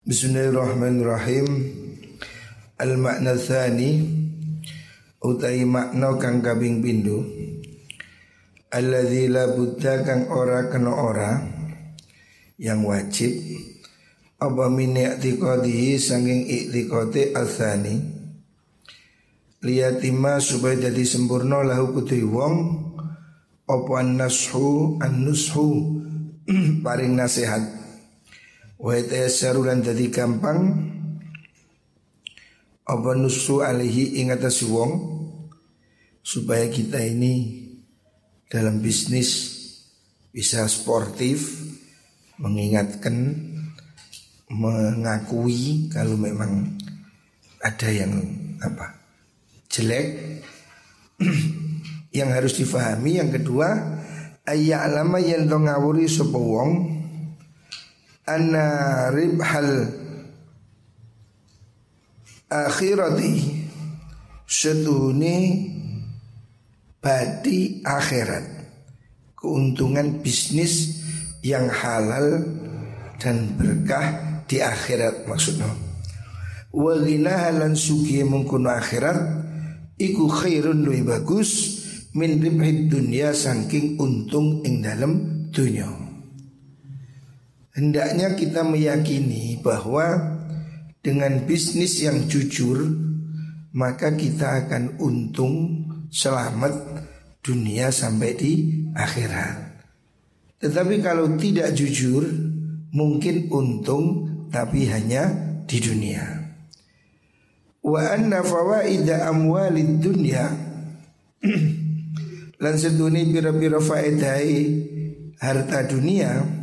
Bismillahirrahmanirrahim. Al-makna thani Utai makna kang kabing pindu. Alladzi la buddha kang ora kena ora Yang wajib Apa min i'tiqadihi sanging i'tiqadi al-thani. Liyatima supaya jadi sempurna lahu kutui wong Apa an-nashu an-nushu Paring nasihat Wa yatayasaru lan dadi gampang apa nusu alihi ing supaya kita ini dalam bisnis bisa sportif mengingatkan mengakui kalau memang ada yang apa jelek. Yang harus difahami yang kedua ayat alama yang ngawuri sapa wong anna ribhal akhirati setune badi akhirat keuntungan bisnis yang halal dan berkah di akhirat maksudnya. Walina halan sugi mengkuno akhirat iku khairun lebih bagus min ribhid dunia saking untung ing dalam dunia Hendaknya kita meyakini bahwa dengan bisnis yang jujur maka kita akan untung selamat dunia sampai di akhirat. Tetapi kalau tidak jujur mungkin untung tapi hanya di dunia. Wa anna fawaida amwalid dunya lan seduni pira-pira faedai harta dunia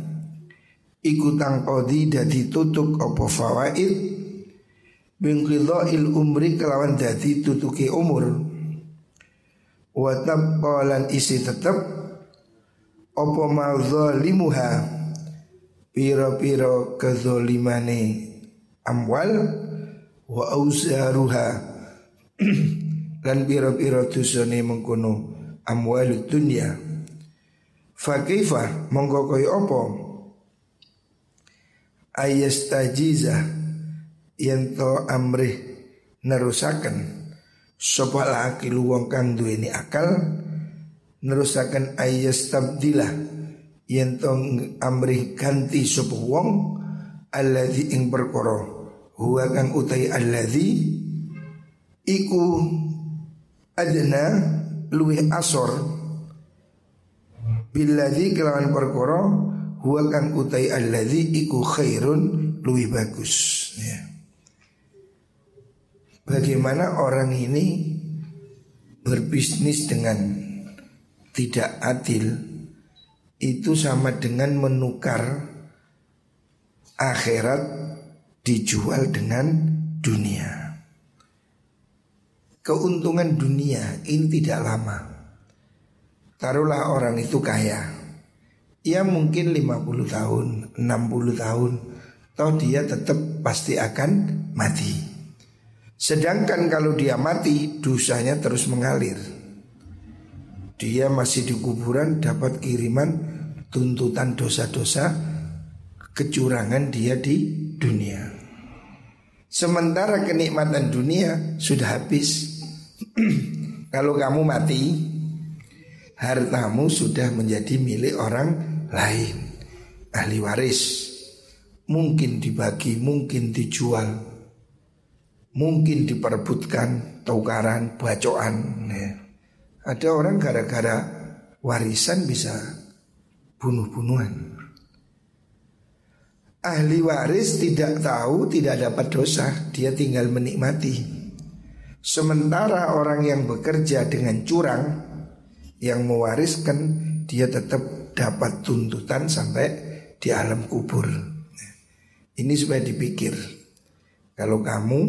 iku tangkodi dadi tutuk opo fawaid? Il umri kelawan dadi tutuki umur. Wa tabqalan isi tetep opo limuha piro-piro kezolimane amwal wa ausaruha lan piro-piro dusone mengkono amwal dunia Fakifah mongko opo ayastajiza yen to amrih nerusaken sapa laki wong kang duweni akal nerusaken ayastabdila yen to amrih ganti sapa wong alladzi ing perkara huwa kang utai alladzi iku adna luwih asor. Billadzi kelawan perkara huwa kang utai alladzi iku khairun luwih bagus ya. Bagaimana orang ini berbisnis dengan tidak adil itu sama dengan menukar akhirat dijual dengan dunia. Keuntungan dunia ini tidak lama. Taruhlah orang itu kaya, Ya mungkin 50 tahun, 60 tahun Toh dia tetap pasti akan mati. Sedangkan kalau dia mati dosanya terus mengalir. Dia masih di kuburan dapat kiriman tuntutan dosa-dosa Kecurangan dia di dunia. Sementara kenikmatan dunia sudah habis. Kalau kamu mati hartamu sudah menjadi milik orang lain. Ahli waris. Mungkin dibagi mungkin dijual. Mungkin diperebutkan tukaran bacoan ya. ada orang gara-gara warisan bisa bunuh-bunuhan. Ahli waris tidak tahu tidak dapat dosa. Dia tinggal menikmati. Sementara orang yang bekerja dengan curang yang mewariskan dia tetap dapat tuntutan sampai di alam kubur. Ini supaya dipikir. Kalau kamu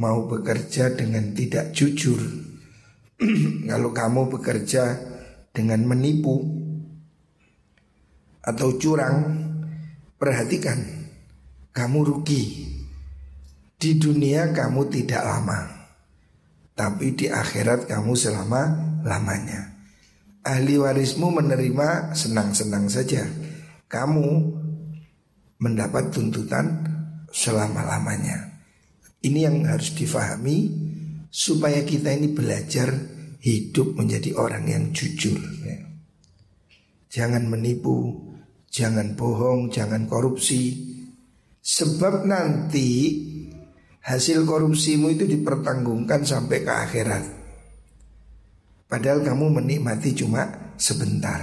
mau bekerja dengan tidak jujur, kalau kamu bekerja dengan menipu atau curang, perhatikan, kamu rugi. Di dunia kamu tidak lama, tapi di akhirat kamu selama lamanya ahli warismu menerima senang-senang saja. Kamu mendapat tuntutan selama-lamanya. Ini yang harus difahami supaya kita ini belajar hidup menjadi orang yang jujur. Ya. Jangan menipu, jangan bohong, jangan korupsi. Sebab nanti hasil korupsimu itu dipertanggungkan sampai ke akhirat. Padahal kamu menikmati cuma sebentar.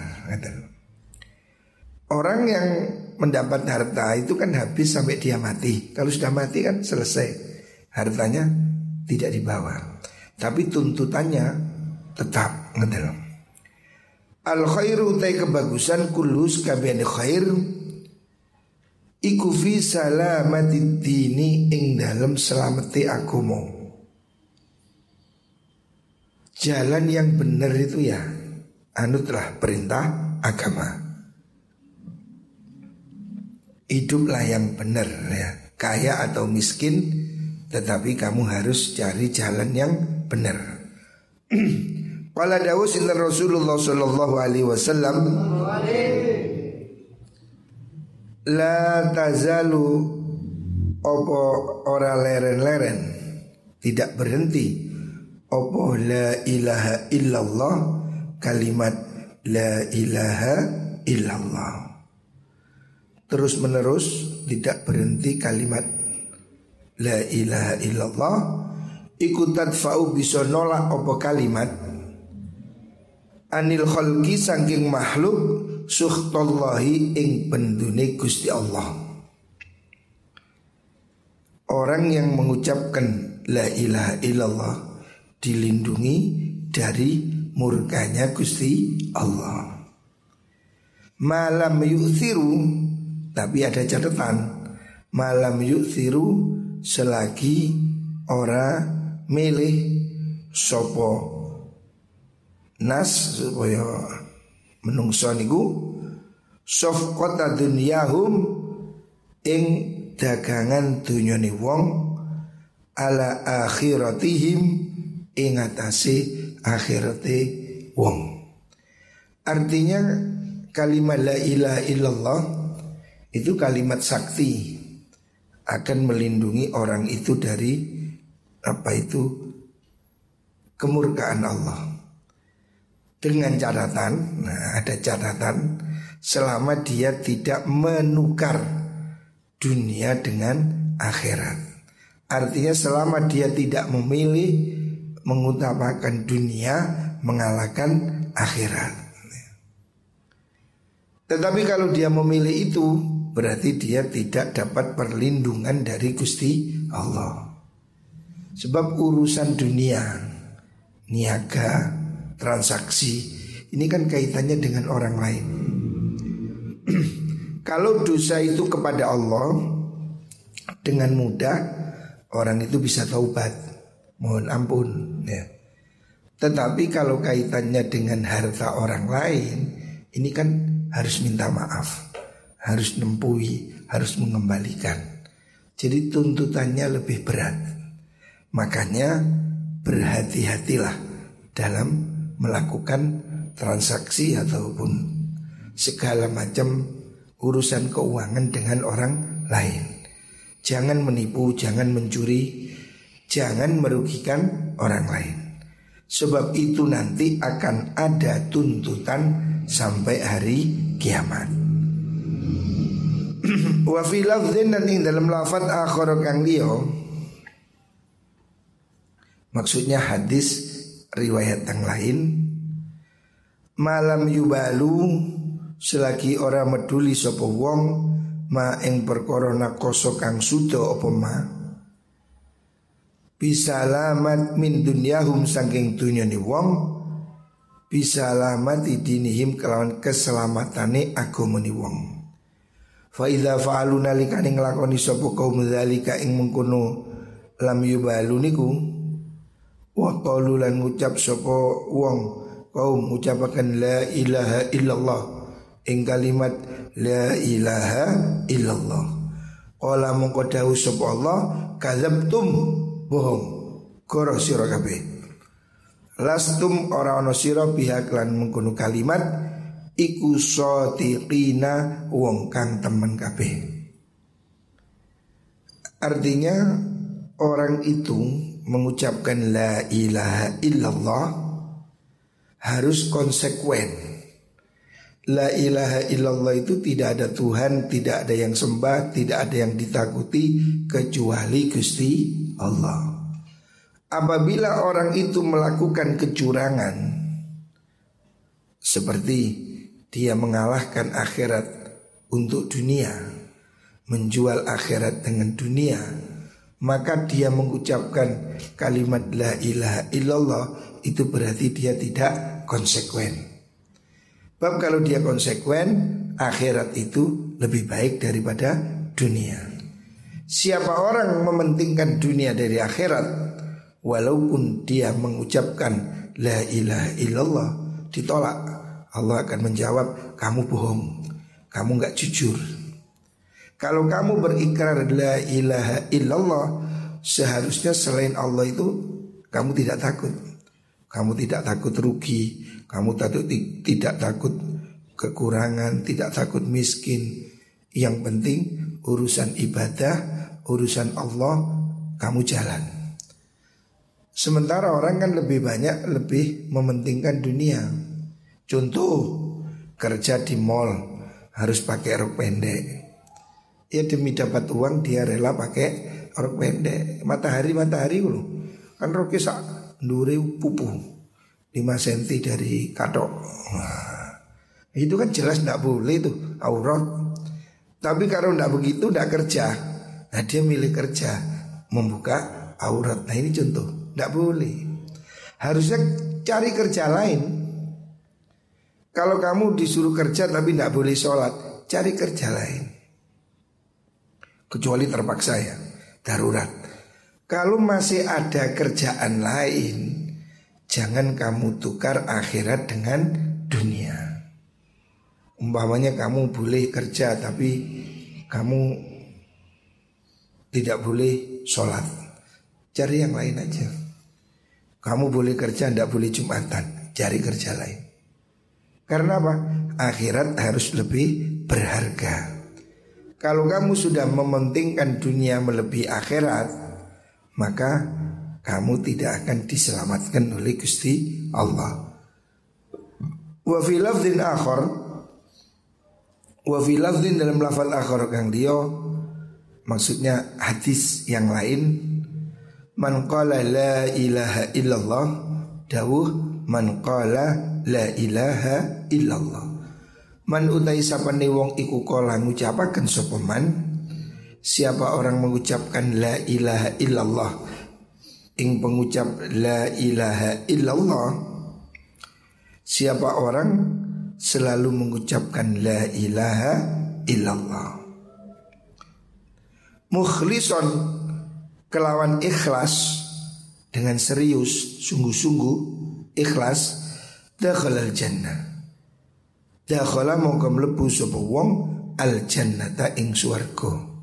Orang yang mendapat harta itu kan habis sampai dia mati. Kalau sudah mati kan selesai. Hartanya tidak dibawa. Tapi tuntutannya tetap ngedel. Al khairu utai kebagusan kulus kabian khair Iku fi salamati dini ing dalam selamati agomo Jalan yang benar itu ya Anutlah perintah agama. Hiduplah yang benar ya Kaya atau miskin Tetapi kamu harus cari jalan yang benar. Qala Dawus inna Rasulullah sallallahu alaihi wasallam La tazalu Opo ora leren-leren Tidak berhenti Opo la ilaha illallah? Kalimat la ilaha illallah. Terus menerus tidak berhenti kalimat La ilaha illallah. Ikutat fa'u bisa nolak opo kalimat? Anil khalqi sangking makhluk suhtallahi ing pendune Gusti Allah. Orang yang mengucapkan la ilaha illallah dilindungi dari murkanya Gusti Allah. Malam yu'thiru tapi ada catatan malam yu'thiru selagi ora milih sopo nas supaya menungso niku sofqata dunyahum ing dagangan dunyane wong ala akhiratihim ing atase akhirate wong. Artinya kalimat la ilaha illallah itu kalimat sakti akan melindungi orang itu dari apa itu kemurkaan Allah. Dengan catatan, nah ada catatan selama dia tidak menukar dunia dengan akhirat. Artinya selama dia tidak memilih mengutamakan dunia mengalahkan akhirat. Tetapi kalau dia memilih itu berarti dia tidak dapat perlindungan dari Gusti Allah. Sebab urusan dunia, niaga, transaksi ini kan kaitannya dengan orang lain. Kalau dosa itu kepada Allah dengan mudah orang itu bisa taubat, mohon ampun ya. Tetapi kalau kaitannya dengan harta orang lain, ini kan harus minta maaf, harus nempui, harus mengembalikan. Jadi tuntutannya lebih berat. Makanya berhati-hatilah dalam melakukan transaksi ataupun segala macam urusan keuangan dengan orang lain. Jangan menipu, jangan mencuri, jangan merugikan orang lain. Sebab itu nanti akan ada tuntutan sampai hari kiamat. Wa fi lafdhin dan dalam lafaz akhir kang liya Maksudnya hadis riwayat yang lain malam yubalu selagi orang meduli sopo wong ma ing perkara nakoso kang sudo apa ma bisa lamat min dunyahum saking dunyane wong. Bisa lamat idinihim kelawan keselamatane agamane wong. Fa idza fa'alu nalikane nglakoni sapa kaum dzalika ing mengkono lam yubalu niku Wa qalu lan ngucap sapa wong kaum ucapaken la ilaha illallah ing kalimat la ilaha illallah. Qala mongko dawuh sapa Allah kadzabtum bohong koro sira kabeh. Lastum ora ana sira pihak lan mengkono kalimat iku sotiqina wong kang temen kabeh. Artinya orang itu mengucapkan la ilaha illallah harus konsekuen. La ilaha illallah itu tidak ada Tuhan, tidak ada yang sembah, tidak ada yang ditakuti kecuali Gusti Allah. Apabila orang itu melakukan kecurangan seperti dia mengalahkan akhirat untuk dunia, menjual akhirat dengan dunia, maka dia mengucapkan kalimat la ilaha illallah itu berarti dia tidak konsekuen. Bab kalau dia konsekuen, akhirat itu lebih baik daripada dunia. Siapa orang mementingkan dunia dari akhirat, walaupun dia mengucapkan la ilaha illallah, ditolak. Allah akan menjawab, kamu bohong, kamu nggak jujur. Kalau kamu berikrar la ilaha illallah, seharusnya selain Allah itu kamu tidak takut. Kamu tidak takut rugi, kamu takut tidak takut kekurangan, tidak takut miskin. Yang penting urusan ibadah, urusan Allah kamu jalan. Sementara orang kan lebih banyak lebih mementingkan dunia. Contoh kerja di mall harus pakai rok pendek. Ya demi dapat uang dia rela pakai rok pendek. Matahari matahari loh. Kan roknya sak dure pupu. 5 cm dari katok. Nah, itu kan jelas tidak boleh itu aurat. Tapi kalau tidak begitu tidak kerja. Nah dia milih kerja membuka aurat. Nah ini contoh, tidak boleh. Harusnya cari kerja lain. Kalau kamu disuruh kerja tapi tidak boleh sholat, cari kerja lain. Kecuali terpaksa ya, darurat. Kalau masih ada kerjaan lain, Jangan kamu tukar akhirat dengan dunia. Umpamanya kamu boleh kerja tapi kamu tidak boleh sholat. Cari yang lain aja. Kamu boleh kerja, tidak boleh jumatan. Cari kerja lain. Karena apa? Akhirat harus lebih berharga. Kalau kamu sudah mementingkan dunia melebihi akhirat Maka kamu tidak akan diselamatkan oleh Gusti Allah. Wa fi lafdin akhar wa fi lafdin dalam lafal akhar kang dia maksudnya hadis yang lain man qala la ilaha illallah dawuh man qala la ilaha illallah. Man utai sapane wong iku kala ngucapaken sapa man? Siapa orang mengucapkan la ilaha illallah ing pengucap la ilaha illallah siapa orang selalu mengucapkan la ilaha illallah. Mukhlison kelawan ikhlas dengan serius sungguh-sungguh ikhlas dakhalal jannah. Dakhala mongko mlebu sapa wong al jannata ing swarga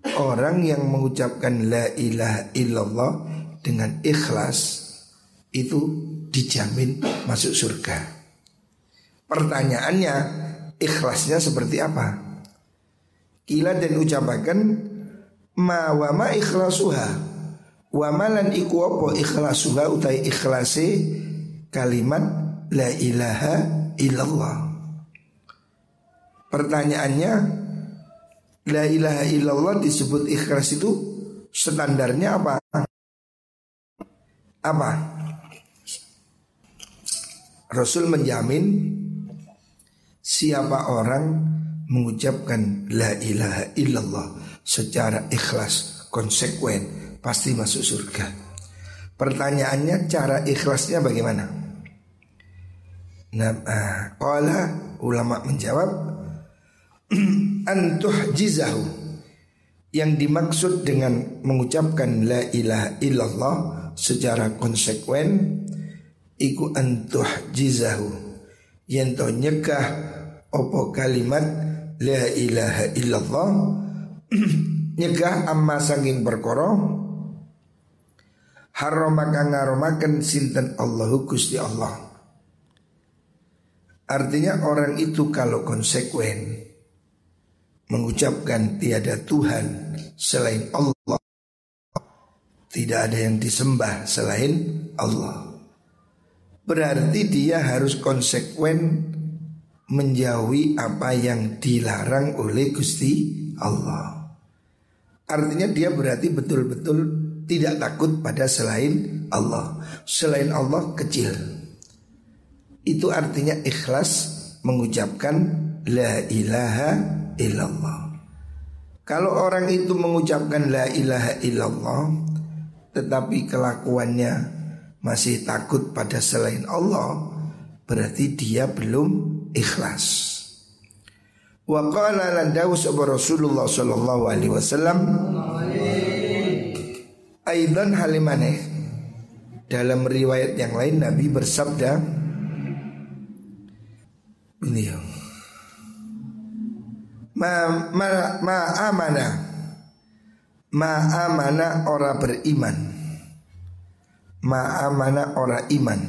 Orang yang mengucapkan la ilaha illallah dengan ikhlas itu dijamin masuk surga. Pertanyaannya ikhlasnya seperti apa? Kila dan ucapakan ma wa ma ikhlasuha wa malan iku apa ikhlasuha utai ikhlasi kalimat la ilaha illallah. Pertanyaannya La ilaha illallah disebut ikhlas itu standarnya apa? Apa? Rasul menjamin siapa orang mengucapkan la ilaha illallah secara ikhlas, konsekuen, pasti masuk surga. Pertanyaannya cara ikhlasnya bagaimana? Nah, uh, ulama menjawab antuh jizahu yang dimaksud dengan mengucapkan la ilaha illallah secara konsekuen iku antuh jizahu yang to nyegah opo kalimat la ilaha illallah nyegah amma sanging perkara haromaka ngaromaken sinten Allahu Gusti Allah. Artinya orang itu kalau konsekuen mengucapkan tiada Tuhan selain Allah. Tidak ada yang disembah selain Allah. Berarti dia harus konsekuen menjauhi apa yang dilarang oleh Gusti Allah. Artinya dia berarti betul-betul tidak takut pada selain Allah. Selain Allah kecil. Itu artinya ikhlas mengucapkan la ilaha illallah. Kalau orang itu mengucapkan la ilaha illallah tetapi kelakuannya masih takut pada selain Allah, berarti dia belum ikhlas. Wa qala lan Rasulullah sallallahu alaihi wasallam Aidan halimane dalam riwayat yang lain Nabi bersabda ya ma ma ma amana. Ma amana ora beriman. Ma amana ora iman.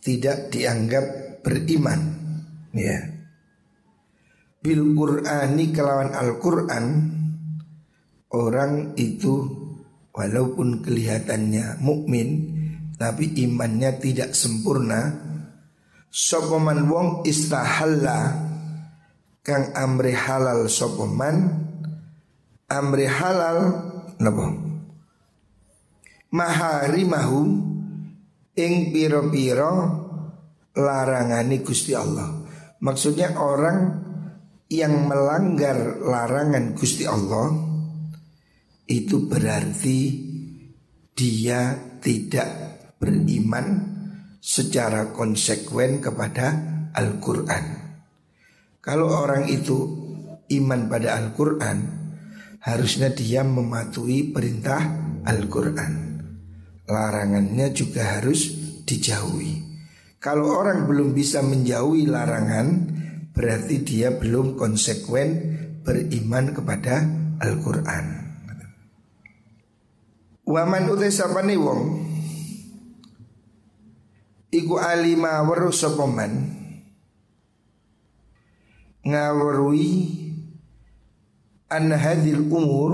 Tidak dianggap beriman. Ya. Bil qur'ani kelawan al qur'an orang itu walaupun kelihatannya mukmin tapi imannya tidak sempurna. Sopoman wong istahalla kang amri halal sopoman amri halal napa? Maharimahu ing piro-piro larangani Gusti Allah. Maksudnya orang yang melanggar larangan Gusti Allah itu berarti dia tidak beriman secara konsekuen kepada Al-Quran. Kalau orang itu iman pada Al-Quran, harusnya dia mematuhi perintah Al-Quran. Larangannya juga harus dijauhi. Kalau orang belum bisa menjauhi larangan, berarti dia belum konsekuen beriman kepada Al-Quran. Waman utai sapane wong Iku alima weruh sapa man ngawerui an hadil umur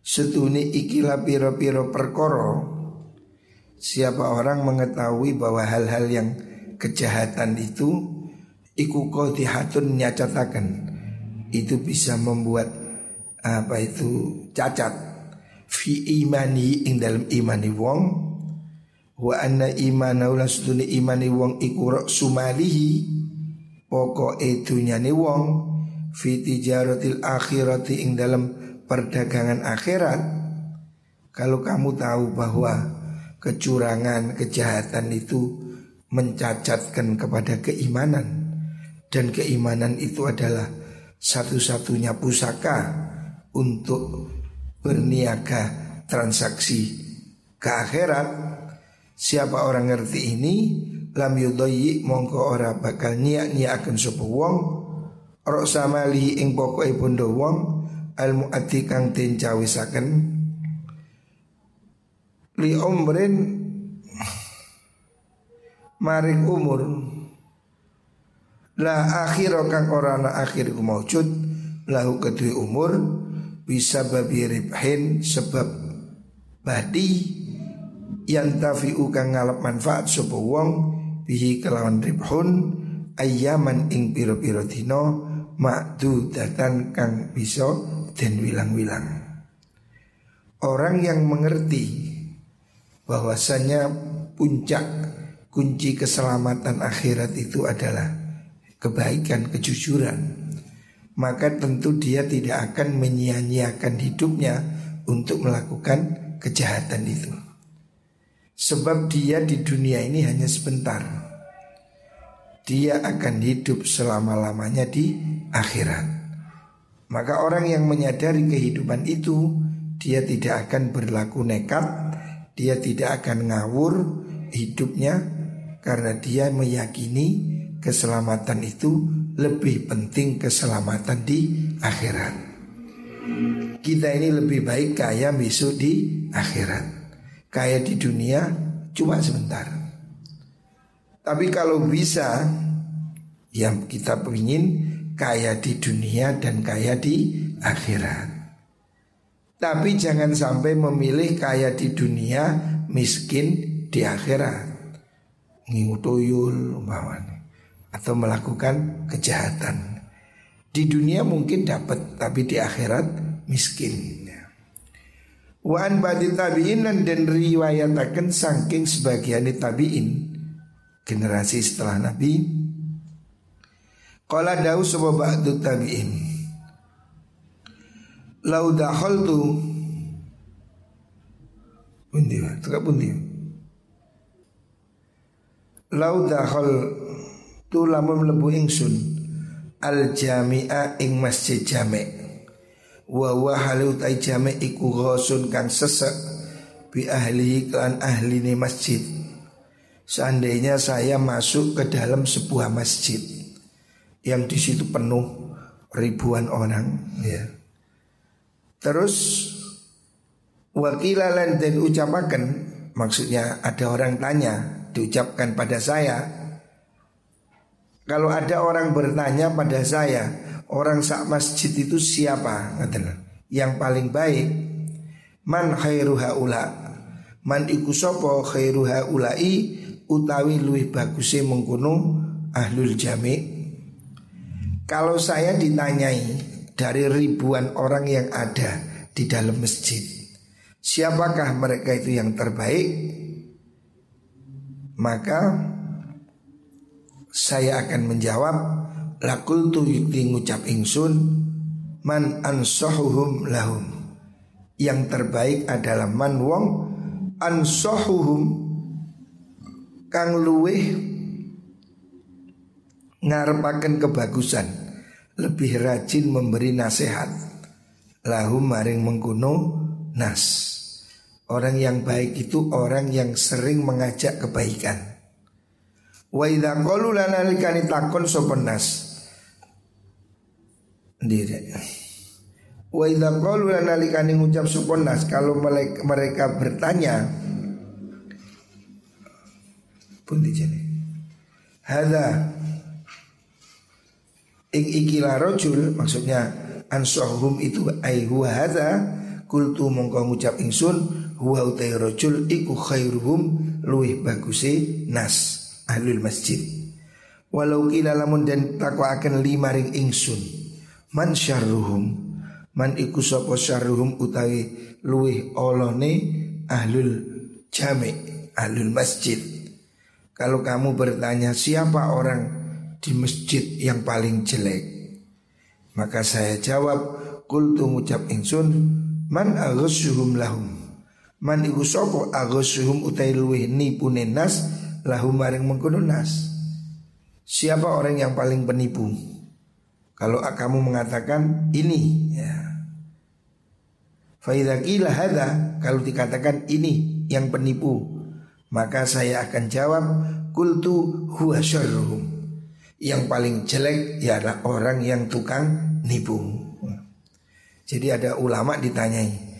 setuni ikilah piro-piro perkoro Siapa orang mengetahui bahwa hal-hal yang kejahatan itu Iku kotihatun nyacatakan Itu bisa membuat apa itu cacat. Fi imani ing dalam imani wong. Wa anna imana sedune imani wong iku sumalihi pokok dunyane wong fi tijaratil akhirati ing dalam perdagangan akhirat. Kalau kamu tahu bahwa kecurangan kejahatan itu mencacatkan kepada keimanan dan keimanan itu adalah satu-satunya pusaka untuk berniaga transaksi ke akhirat. Siapa orang ngerti ini lam yudayi mongko ora bakal niat akan sapa wong. Rok samali ing pokoke bondo wong al muati kang den cawisaken. Li umrin maring umur la akhir kang ora ana akhir ku maujud lahu kedue umur bisa babi ribhin sebab badi yang tafi'u kang ngalap manfaat sapa wong bihi kelawan ribhun ayaman ing piro-piro dino makdu datan kang bisa dan wilang-wilang. Orang yang mengerti bahwasanya puncak kunci keselamatan akhirat itu adalah kebaikan, kejujuran Maka tentu dia tidak akan menyia-nyiakan hidupnya untuk melakukan kejahatan itu. Sebab dia di dunia ini hanya sebentar Dia akan hidup selama-lamanya di akhirat. Maka orang yang menyadari kehidupan itu Dia tidak akan berlaku nekat Dia tidak akan ngawur hidupnya Karena dia meyakini keselamatan itu lebih penting keselamatan di akhirat. Kita ini lebih baik kaya besok di akhirat. Kaya di dunia cuma sebentar. Tapi kalau bisa yang kita ingin kaya di dunia dan kaya di akhirat. Tapi jangan sampai memilih kaya di dunia, miskin di akhirat. Ngingutuyul atau melakukan kejahatan. Di dunia mungkin dapat tapi di akhirat miskin. Wan badi tabiin dan riwayatakan saking sebagian tabiin generasi setelah Nabi. Kala dawu sebab ba'du tabiin. Lau tu Pundi, tukar pundi. Lau dahol tu lamun mlebu ingsun al jami'a ing masjid jami' wa wa halu tai jame iku ghasun kang sesek bi ahli kan ahli ni masjid seandainya saya masuk ke dalam sebuah masjid yang di situ penuh ribuan orang ya. Terus wakilalan dan ucapakan maksudnya ada orang tanya diucapkan pada saya. Kalau ada orang bertanya pada saya orang sak masjid itu siapa? Yang paling baik man khairu haula. Man iku sapa khairu utawi luwih baguse mengkono ahlul jami. Kalau saya ditanyai dari ribuan orang yang ada di dalam masjid siapakah mereka itu yang terbaik? Maka saya akan menjawab Lakul tu yukti ngucap ingsun Man ansohuhum lahum. Yang terbaik adalah man wong Ansohuhum Kang luweh Ngarepaken kebagusan Lebih rajin memberi nasihat. Lahum maring mengkuno nas. Orang yang baik itu orang yang sering mengajak kebaikan. Wa idza qalu lana takon sopan nas? Diri. Wa idza qalu nalikane ngucap supon nas? Kalau mereka bertanya pun dijene. Hada ing ikilah rojul maksudnya ansahum itu ai huwa hadza kultu mongko ngucap ingsun huwa utai rojul iku khairuhum luih bagusi nas ahlul masjid. Walau kila lamun dan takwa akan lima ring ingsun Man syarruhum Man iku sapa syarruhum utawi luwih olone ahlul jami ahlul masjid Kalau kamu bertanya siapa orang di masjid yang paling jelek? Maka saya jawab Kultu ngucap ingsun Man aghusuhum lahum. Man iku sapa? Aghusuhum utai luwih nipune nas Lahum maring mengkono nas. Siapa orang yang paling penipu? Kalau kamu mengatakan ini ya. Faidakila hada kalau dikatakan ini yang penipu maka saya akan jawab kultu huwa syarruhum. Yang paling jelek ialah orang yang tukang nipu. Jadi ada ulama ditanyai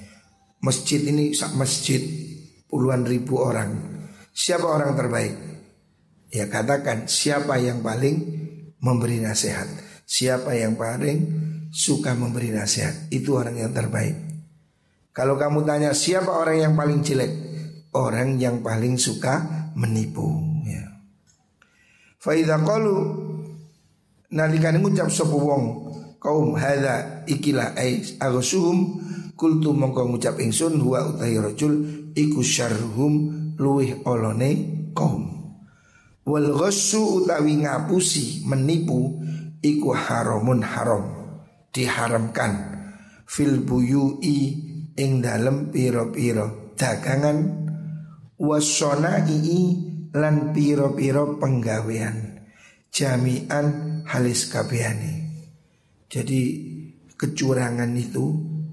masjid ini masjid puluhan ribu orang siapa orang terbaik? Ya katakan siapa yang paling memberi nasihat. Siapa yang paling suka memberi nasihat Itu orang yang terbaik Kalau kamu tanya siapa orang yang paling jelek Orang yang paling suka menipu ya. Faidah kalu Nalikan ngucap sopo wong Kaum hadha ikilah ay agosuhum Kultu mongko ngucap ingsun Huwa utai rojul Iku syarhum luih olone kaum. Wal utawi ngapusi menipu iku haramun haram diharamkan. Fil buyui ing dalem piro-piro dagangan ii lan piro-piro penggawean jami'an halis kabehane. Jadi kecurangan itu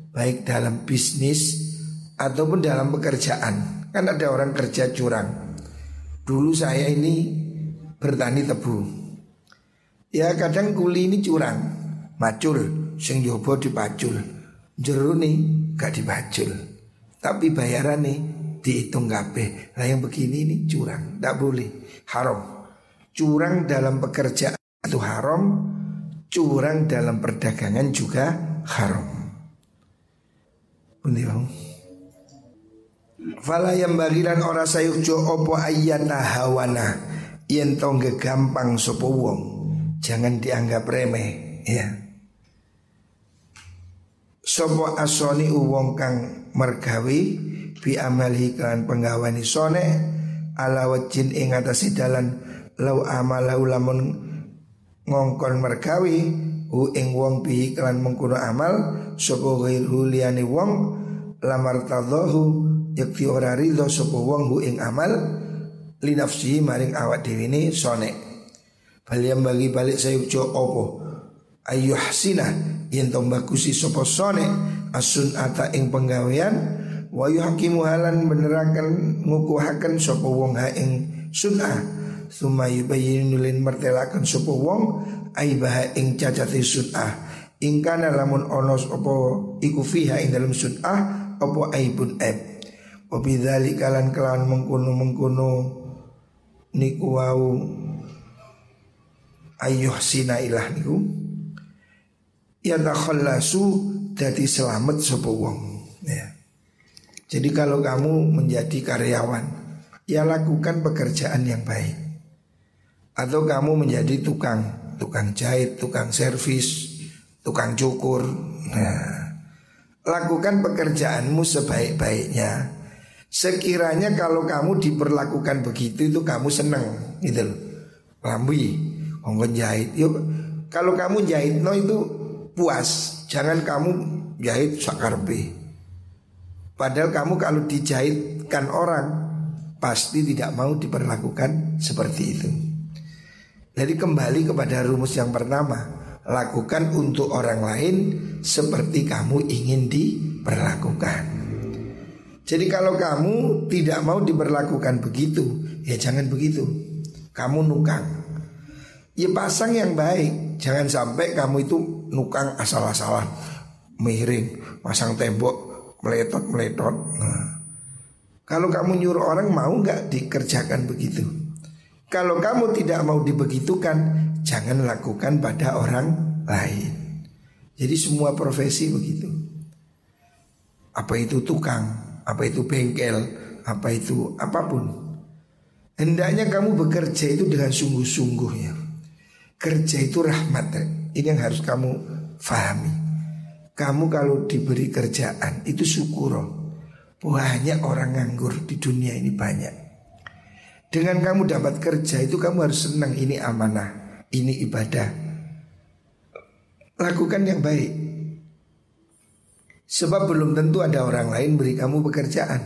baik dalam bisnis ataupun dalam pekerjaan. Kan ada orang kerja curang. Dulu saya ini bertani tebu. Ya kadang kuli ini curang. Macul Sing jobo dipacul. Jeru nih gak dipacul. Tapi bayaran nih Dihitung kabeh. Nah yang begini ini curang. Tak boleh. Haram. Curang dalam pekerjaan itu haram. Curang dalam perdagangan juga haram. Pundi Fala yang bagilan ora sayukjo opo ayata hawana. Yen tongge gampang sopo wong jangan dianggap remeh ya. Sopo asoni uwong kang mergawi bi amali kan penggawani sone ala wajin ing atasi dalan lau amalau lamun ngongkon mergawi u ing wong bi kan mengkuno amal sopo ghair huliani wong lamar tadahu yakti ora ridho sapa wong hu ing amal li nafsi maring awak dhewe ini sone. Baliam bagi balik sayukjo opo ayu hasina yen to bagusi sapa sone asun ata ing penggawean wa yuhakimu halan beneraken ngukuhaken sapa wong ha ing sunah summa yubayyinu lin martelaken sapa wong aibaha ing cacate sunah ingkana lamun onos opo iku fiha ing dalam sunah opo aibun aib. Wabidhali kalan kelawan mengkuno mengkuno niku wau ayuh sina ilah niku. Ya takhallasu dadi selamat sapa wong. Jadi kalau kamu menjadi karyawan ya lakukan pekerjaan yang baik. Atau kamu menjadi tukang tukang jahit, tukang servis, tukang cukur. Nah, lakukan pekerjaanmu sebaik-baiknya Sekiranya kalau kamu diperlakukan begitu itu kamu seneng gitu loh. Lambi, jahit. Yuk, kalau kamu jahit no itu puas. Jangan kamu jahit sakarbe. Padahal kamu kalau dijahitkan orang pasti tidak mau diperlakukan seperti itu. Jadi kembali kepada rumus yang pertama Lakukan untuk orang lain seperti kamu ingin diperlakukan jadi kalau kamu tidak mau diberlakukan begitu, ya jangan begitu. Kamu nukang. Ya pasang yang baik. Jangan sampai kamu itu nukang asal-asalan. Miring, pasang tembok, meletot-meletot. Nah. Kalau kamu nyuruh orang mau nggak dikerjakan begitu. Kalau kamu tidak mau dibegitukan, jangan lakukan pada orang lain. Jadi semua profesi begitu. Apa itu tukang? apa itu bengkel, apa itu apa pun. Hendaknya kamu bekerja itu dengan sungguh-sungguh ya. Kerja itu rahmat. Ini yang harus kamu fahami. Kamu kalau diberi kerjaan itu syukur. Banyak orang nganggur di dunia ini banyak. Dengan kamu dapat kerja itu kamu harus senang ini amanah, ini ibadah. Lakukan yang baik. Sebab belum tentu ada orang lain beri kamu pekerjaan.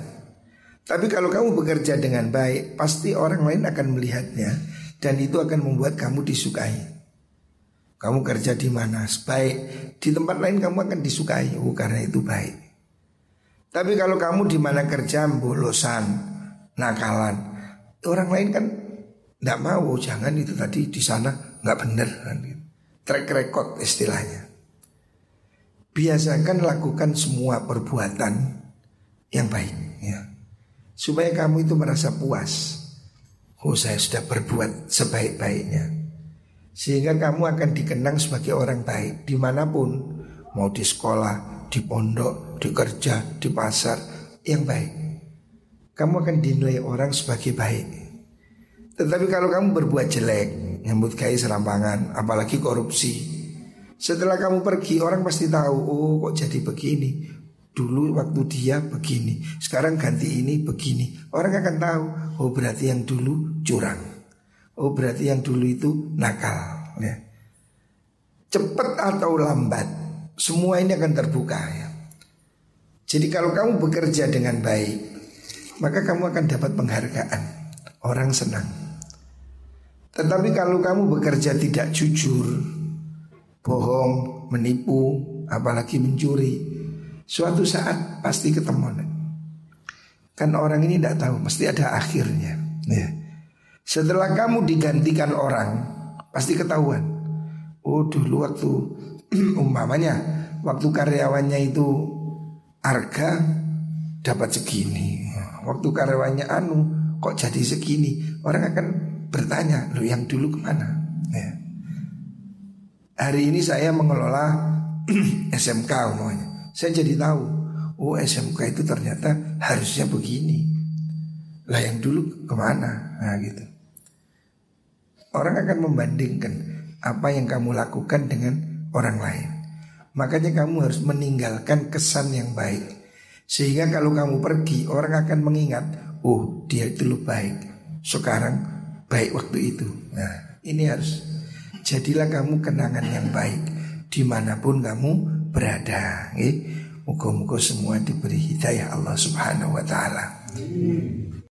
Tapi kalau kamu bekerja dengan baik, pasti orang lain akan melihatnya dan itu akan membuat kamu disukai. Kamu kerja di mana? Baik, di tempat lain kamu akan disukai oh, karena itu baik. Tapi kalau kamu di mana kerja bolosan, nakalan, orang lain kan tidak mau. Jangan itu tadi di sana nggak benar kan. Track record istilahnya. Biasakan lakukan semua perbuatan yang baik ya. Supaya kamu itu merasa puas Oh saya sudah berbuat sebaik-baiknya Sehingga kamu akan dikenang sebagai orang baik Di mana pun Mau di sekolah, di pondok, di kerja, di pasar Yang baik. Kamu akan dinilai orang sebagai baik. Tetapi kalau kamu berbuat jelek Nyambut kai serampangan Apalagi korupsi setelah kamu pergi orang pasti tahu Oh kok jadi begini? Dulu waktu dia begini Sekarang ganti ini begini. Orang akan tahu Oh berarti yang dulu curang Oh berarti yang dulu itu nakal ya. Cepat atau lambat Semua ini akan terbuka ya. Jadi kalau kamu bekerja dengan baik Maka kamu akan dapat penghargaan Orang senang Tetapi kalau kamu bekerja tidak jujur bohong, menipu, apalagi mencuri. Suatu saat pasti ketemu. Kan orang ini tidak tahu, mesti ada akhirnya. Ya. Setelah kamu digantikan orang, pasti ketahuan. Oh dulu waktu umpamanya waktu karyawannya itu harga dapat segini. Waktu karyawannya anu kok jadi segini. Orang akan bertanya, lo yang dulu ke mana? Ya. Hari ini saya mengelola SMK umumnya. Saya jadi tahu, Oh SMK itu ternyata harusnya begini Lah yang dulu ke mana Nah gitu Orang akan membandingkan Apa yang kamu lakukan dengan orang lain. Makanya kamu harus meninggalkan kesan yang baik. Sehingga kalau kamu pergi Orang akan mengingat Oh dia itu lu baik. Sekarang baik waktu itu. Nah ini harus Jadilah kamu kenangan yang baik Di mana pun kamu berada. Muka-muka semua diberi hidayah Allah subhanahu wa ta'ala